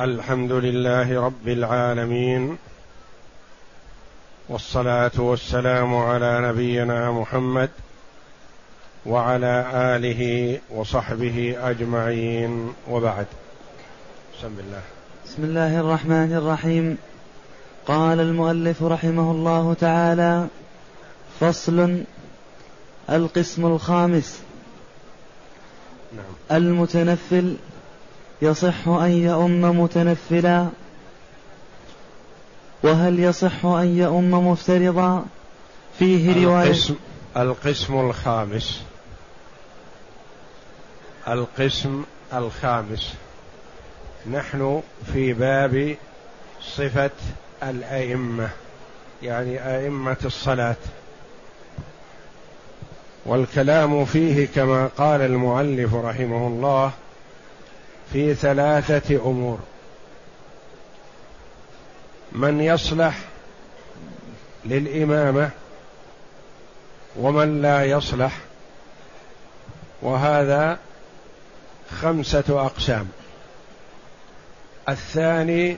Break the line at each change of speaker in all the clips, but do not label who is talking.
الحمد لله رب العالمين والصلاة والسلام على نبينا محمد وعلى آله وصحبه أجمعين. وبعد. بسم الله.
بسم الله الرحمن الرحيم. قال المؤلف رحمه الله تعالى فصل القسم الخامس. نعم. المتنفل يصح أن يؤم متنفلا؟ وهل يصح أن يؤم مفترضا؟ فيه رواية
القسم, القسم الخامس. القسم الخامس. نحن في باب صفة الأئمة يعني أئمة الصلاة. والكلام فيه كما قال المؤلف رحمه الله في ثلاثة أمور. من يصلح للإمامة ومن لا يصلح وهذا خمسة أقسام. الثاني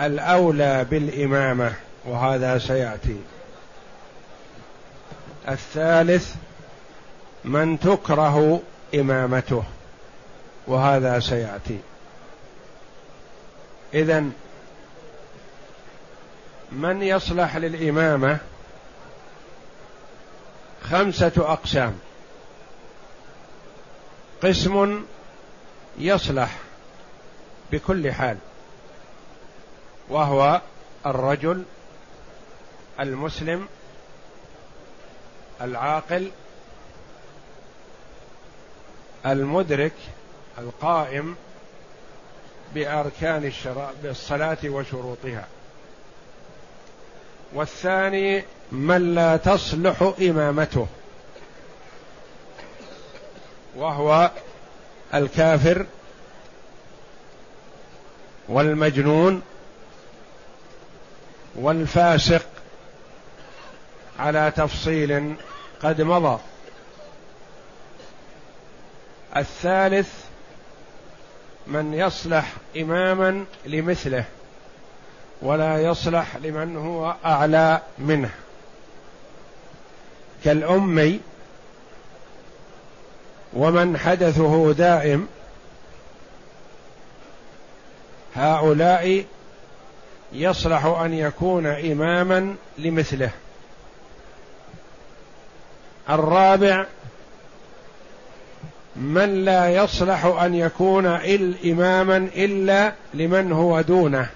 الأولى بالإمامة وهذا سيأتي. الثالث من تكره إمامته. وهذا سيأتي. اذا من يصلح للإمامة خمسة أقسام. قسم يصلح بكل حال وهو الرجل المسلم العاقل المدرك القائم بأركان الشرع بالصلاة وشروطها. والثاني من لا تصلح إمامته وهو الكافر والمجنون والفاسق على تفصيل قد مضى. الثالث من يصلح إماما لمثله ولا يصلح لمن هو أعلى منه. كالأمي ومن حدثه دائم هؤلاء يصلح أن يكون إماما لمثله. الرابع من لا يصلح أن يكون إماما إلا لمن هو دونه.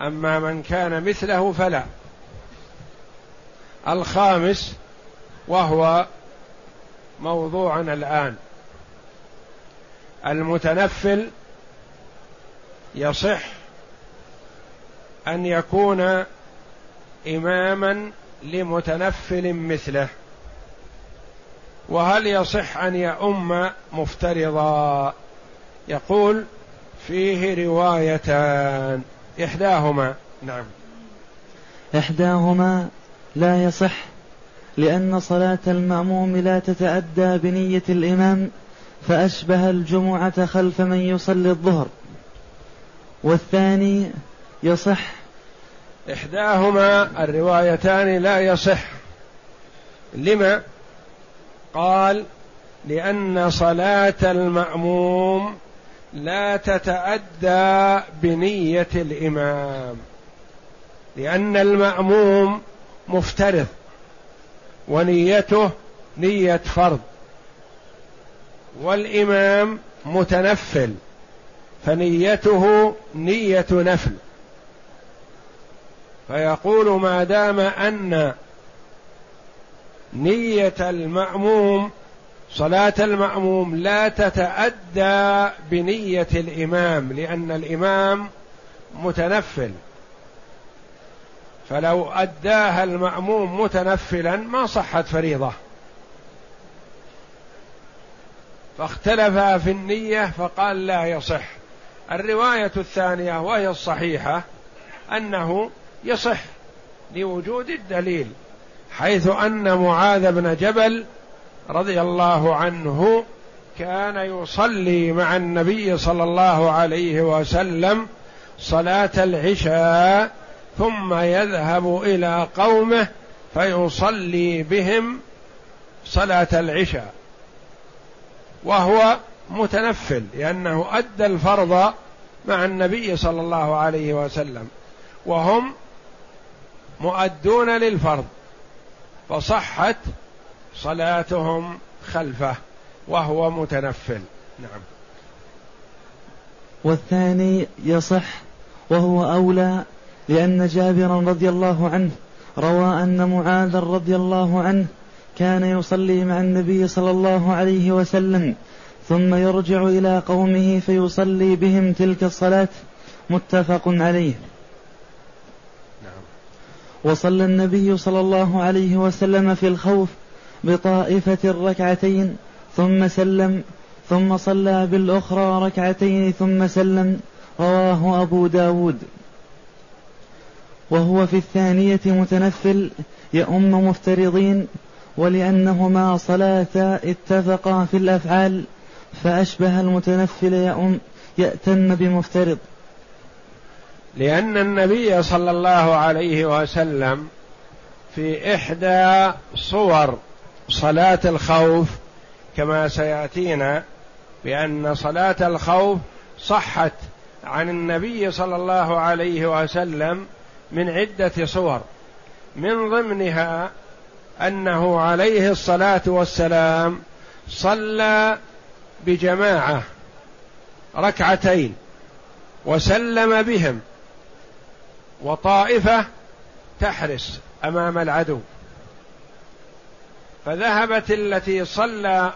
أما من كان مثله فلا. الخامس وهو موضوعنا الآن. المتنفل يصح أن يكون إماما لمتنفل مثله. وهل يصح أن يؤم مفترضا؟ يقول فيه روايتان. إحداهما. نعم.
إحداهما لا يصح لأن صلاة المأموم لا تتأدى بنية الإمام فأشبه الجمعة خلف من يصلي الظهر. والثاني يصح.
إحداهما الروايتان لا يصح. لما؟ قال لأن صلاة المأموم لا تتأدى بنية الإمام لأن المأموم مفترض ونيته نية فرض والإمام متنفل فنيته نية نفل. فيقول ما دام أن نية المأموم صلاة المأموم لا تتأدى بنية الإمام لأن الإمام متنفل. فلو أداها المأموم متنفلا ما صحت فريضة. فاختلفا في النية فقال لا يصح. الرواية الثانية وهي الصحيحة أنه يصح لوجود الدليل. حيث أن معاذ بن جبل رضي الله عنه كان يصلي مع النبي صلى الله عليه وسلم صلاة العشاء ثم يذهب إلى قومه فيصلي بهم صلاة العشاء. وهو متنفل لأنه أدى الفرض مع النبي صلى الله عليه وسلم وهم مؤدون للفرض. فصحت صلاتهم خلفه وهو متنفل. نعم.
والثاني يصح وهو أولى لأن جابرا رضي الله عنه روى أن معاذ رضي الله عنه كان يصلي مع النبي صلى الله عليه وسلم ثم يرجع إلى قومه فيصلي بهم تلك الصلاة متفق عليه. نعم. وصلى النبي صلى الله عليه وسلم في الخوف بطائفة الركعتين ثم سلم ثم صلى بالأخرى ركعتين ثم سلم. رواه أبو داود. وهو في الثانية متنفل يؤم مفترضين ولأنهما صلاتا اتفقا في الأفعال فأشبه المتنفل يؤم يأتم بمفترض.
لأن النبي صلى الله عليه وسلم في إحدى صور صلاة الخوف كما سيأتينا بأن صلاة الخوف صحت عن النبي صلى الله عليه وسلم من عدة صور. من ضمنها أنه عليه الصلاة والسلام صلى بجماعة ركعتين وسلم بهم. وطائفة تحرس أمام العدو. فذهبت التي صلى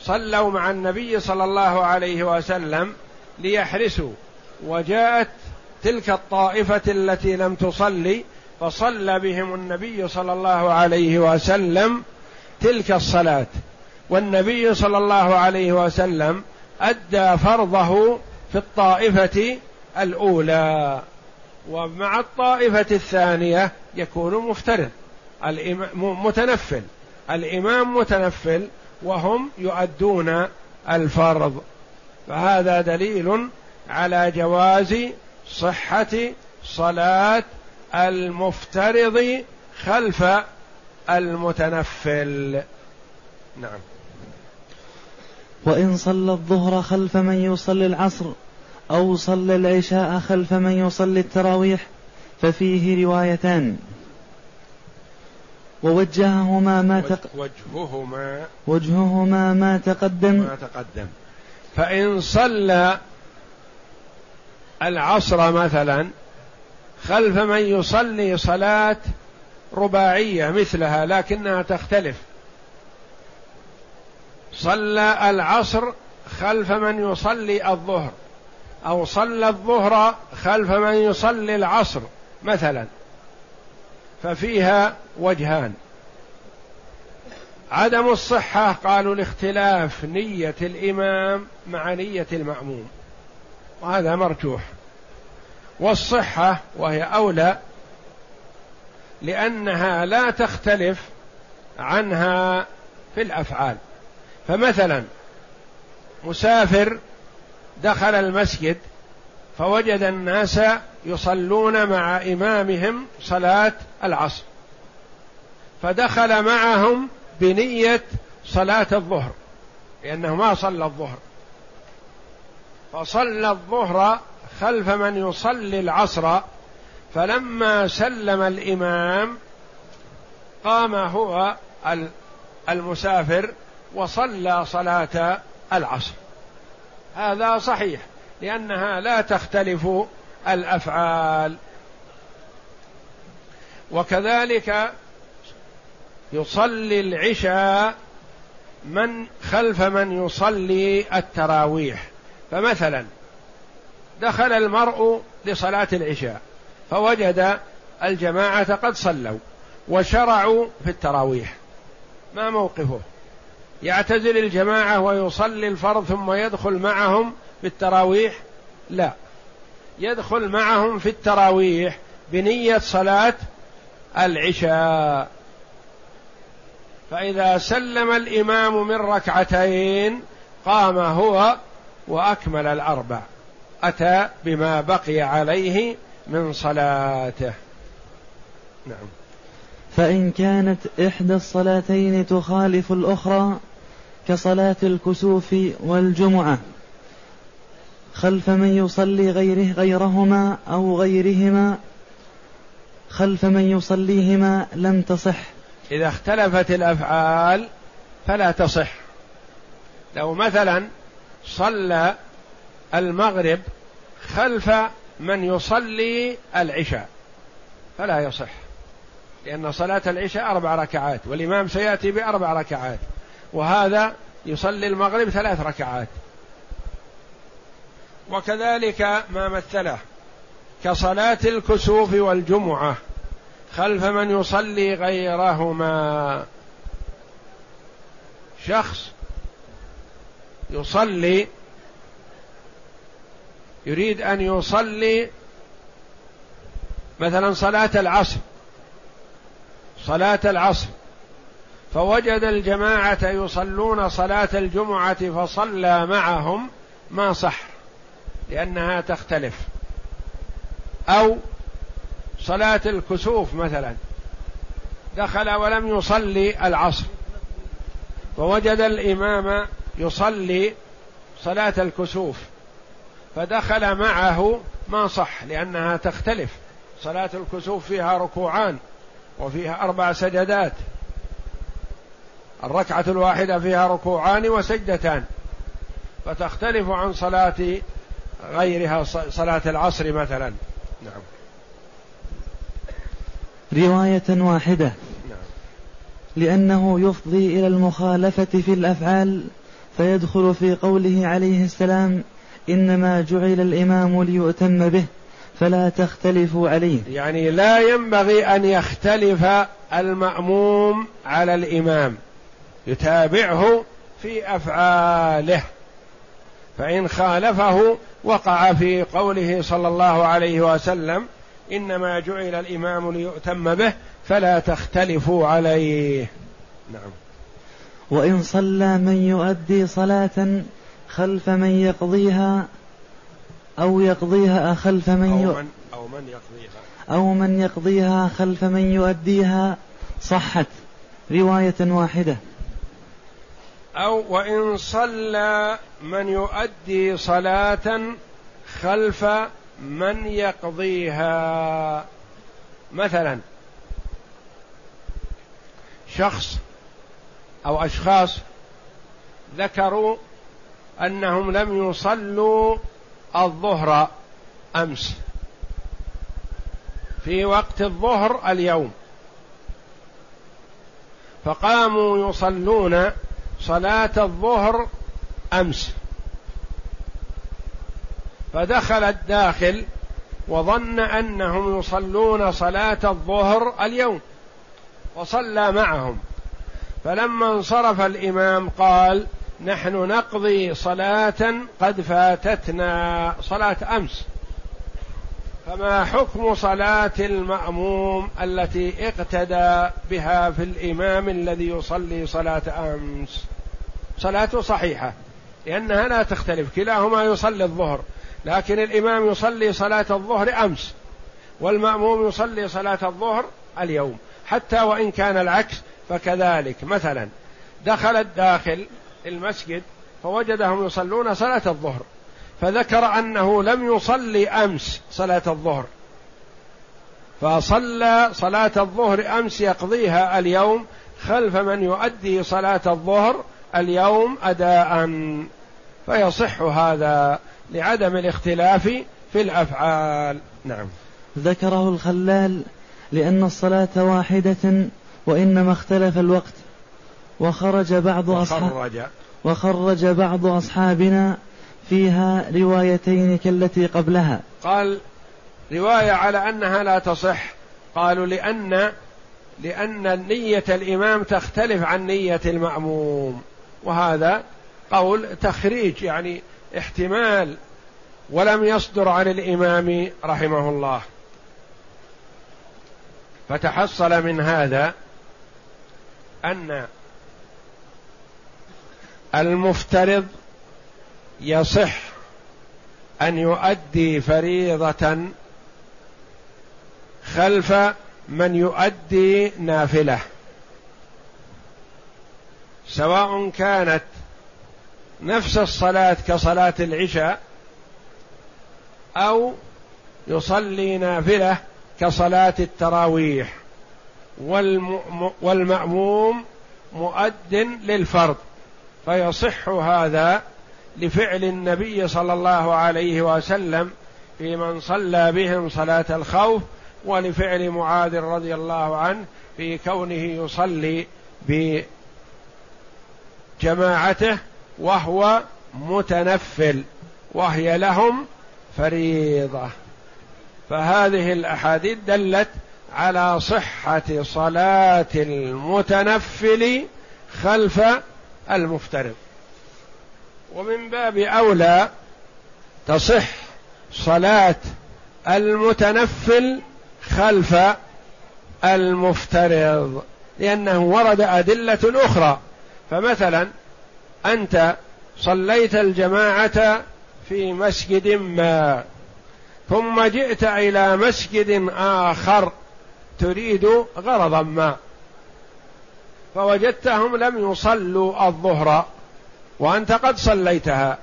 صلوا مع النبي صلى الله عليه وسلم ليحرسوا. وجاءت تلك الطائفة التي لم تصلي فصلى بهم النبي صلى الله عليه وسلم تلك الصلاة. والنبي صلى الله عليه وسلم أدى فرضه في الطائفة الأولى. ومع الطائفة الثانية يكون مفترض. متنفل. الإمام متنفل وهم يؤدون الفرض. فهذا دليل على جواز صحة صلاة المفترض خلف المتنفل. نعم.
وإن صلى الظهر خلف من يصلي العصر أو صلى العشاء خلف من يصلي التراويح ففيه روايتان. ووجههما ما تق...
وجههما
وجههما ما تقدم.
ما تقدم. فإن صلى العصر مثلا خلف من يصلي صلاة رباعية مثلها لكنها تختلف. صلى العصر خلف من يصلي الظهر. أو صلى الظهر خلف من يصلي العصر مثلا. ففيها وجهان. عدم الصحة قالوا لاختلاف نية الإمام مع نية المأموم. وهذا مرجوح. والصحة وهي أولى لأنها لا تختلف عنها في الأفعال. فمثلا مسافر دخل المسجد فوجد الناس يصلون مع إمامهم صلاة العصر. فدخل معهم بنية صلاة الظهر لأنه ما صلى الظهر. فصلى الظهر خلف من يصلي العصر فلما سلم الإمام قام هو المسافر وصلى صلاة العصر. هذا صحيح لأنها لا تختلف الأفعال. وكذلك يصلي العشاء من خلف من يصلي التراويح. فمثلا دخل المرء لصلاة العشاء فوجد الجماعة قد صلوا وشرعوا في التراويح. ما موقفه؟ يعتزل الجماعة ويصلي الفرض ثم يدخل معهم في التراويح؟ لا. يدخل معهم في التراويح بنية صلاة العشاء. فإذا سلم الإمام من ركعتين قام هو وأكمل الأربع. أتى بما بقي عليه من صلاته. نعم.
فإن كانت إحدى الصلاتين تخالف الأخرى كصلاة الكسوف والجمعة خلف من يصلي غيره غيرهما أو غيرهما خلف من يصليهما لم تصح.
إذا اختلفت الأفعال فلا تصح. لو مثلا صلى المغرب خلف من يصلي العشاء فلا يصح. لأن صلاة العشاء أربع ركعات والإمام سيأتي بأربع ركعات وهذا يصلي المغرب ثلاث ركعات. وكذلك ما مثله كصلاة الكسوف والجمعة خلف من يصلي غيرهما. شخص يصلي يريد أن يصلي مثلا صلاة العصر صلاة العصر. فوجد الجماعة يصلون صلاة الجمعة فصلى معهم ما صح لأنها تختلف. أو صلاة الكسوف مثلا دخل ولم يصلي العصر. فوجد الإمام يصلي صلاة الكسوف فدخل معه ما صح لأنها تختلف. صلاة الكسوف فيها ركوعان. وفيها أربع سجدات. الركعة الواحدة فيها ركوعان وسجدتان. فتختلف عن صلاة غيرها صلاة العصر مثلا. نعم.
رواية واحدة. نعم. لأنه يفضي إلى المخالفة في الأفعال فيدخل في قوله عليه السلام إنما جعل الإمام ليؤتم به. فلا تختلفوا عليه.
يعني لا ينبغي أن يختلف المأموم على الإمام. يتابعه في أفعاله. فإن خالفه وقع في قوله صلى الله عليه وسلم إنما جعل الإمام ليؤتم به فلا تختلفوا عليه. نعم.
وإن صلى من يؤدي صلاة خلف من يقضيها أو يقضيها خلف من
أو من, أو من يقضيها.
أو من يقضيها خلف من يؤديها. صحت رواية واحدة.
أو وإن صلى من يؤدي صلاة خلف من يقضيها. مثلا شخص أو أشخاص ذكروا أنهم لم يصلوا الظهر أمس. في وقت الظهر اليوم. فقاموا يصلون صلاة الظهر أمس. فدخل الداخل وظن أنهم يصلون صلاة الظهر اليوم. وصلى معهم. فلما انصرف الإمام قال نحن نقضي صلاة قد فاتتنا صلاة أمس. فما حكم صلاة المأموم التي اقتدى بها في الإمام الذي يصلي صلاة أمس؟ صلاته صحيحة لأنها لا تختلف. كلاهما يصلي الظهر لكن الإمام يصلي صلاة الظهر أمس والمأموم يصلي صلاة الظهر اليوم. حتى وإن كان العكس فكذلك. مثلا دخل الداخل المسجد فوجدهم يصلون صلاة الظهر فذكر أنه لم يصلي أمس صلاة الظهر. فصلى صلاة الظهر أمس يقضيها اليوم خلف من يؤدي صلاة الظهر اليوم أداء. فيصح هذا لعدم الاختلاف في الأفعال. نعم.
ذكره الخلال لأن الصلاة واحدة وإنما اختلف الوقت. وخرج بعض أصحاب وخرج. بعض أصحابنا فيها روايتين كالتي قبلها.
قال رواية على أنها لا تصح. قالوا لأن لأن نية الإمام تختلف عن نية المأموم. وهذا قول تخريج يعني احتمال ولم يصدر عن الإمام رحمه الله. فتحصل من هذا أن المفترض يصح أن يؤدي فريضة خلف من يؤدي نافلة سواء كانت نفس الصلاة كصلاة العشاء أو يصلي نافلة كصلاة التراويح والمأموم مؤد للفرض. فيصح هذا لفعل النبي صلى الله عليه وسلم في من صلى بهم صلاة ولفعل معاذ رضي الله عنه في كونه يصلي بجماعته وهو متنفل وهي لهم فريضة. فهذه الأحاديث دلت على صحة صلاة المتنفل خلف المفترض. ومن باب أولى تصح صلاة المتنفل خلف المفترض لأنه ورد أدلة أخرى. فمثلا أنت صليت الجماعة في مسجد ما ثم جئت إلى مسجد آخر تريد غرضا ما. فوجدتهم لم يصلوا الظهر وأنت قد صليتها.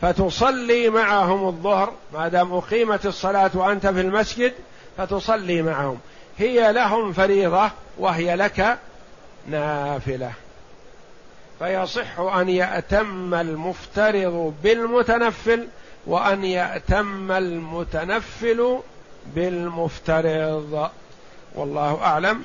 فتصلي معهم الظهر ما دام أقيمت الصلاة وأنت في المسجد فتصلي معهم. هي لهم فريضة وهي لك نافلة. فيصح أن يأتم المفترض بالمتنفل وأن يأتم المتنفل بالمفترض. والله أعلم.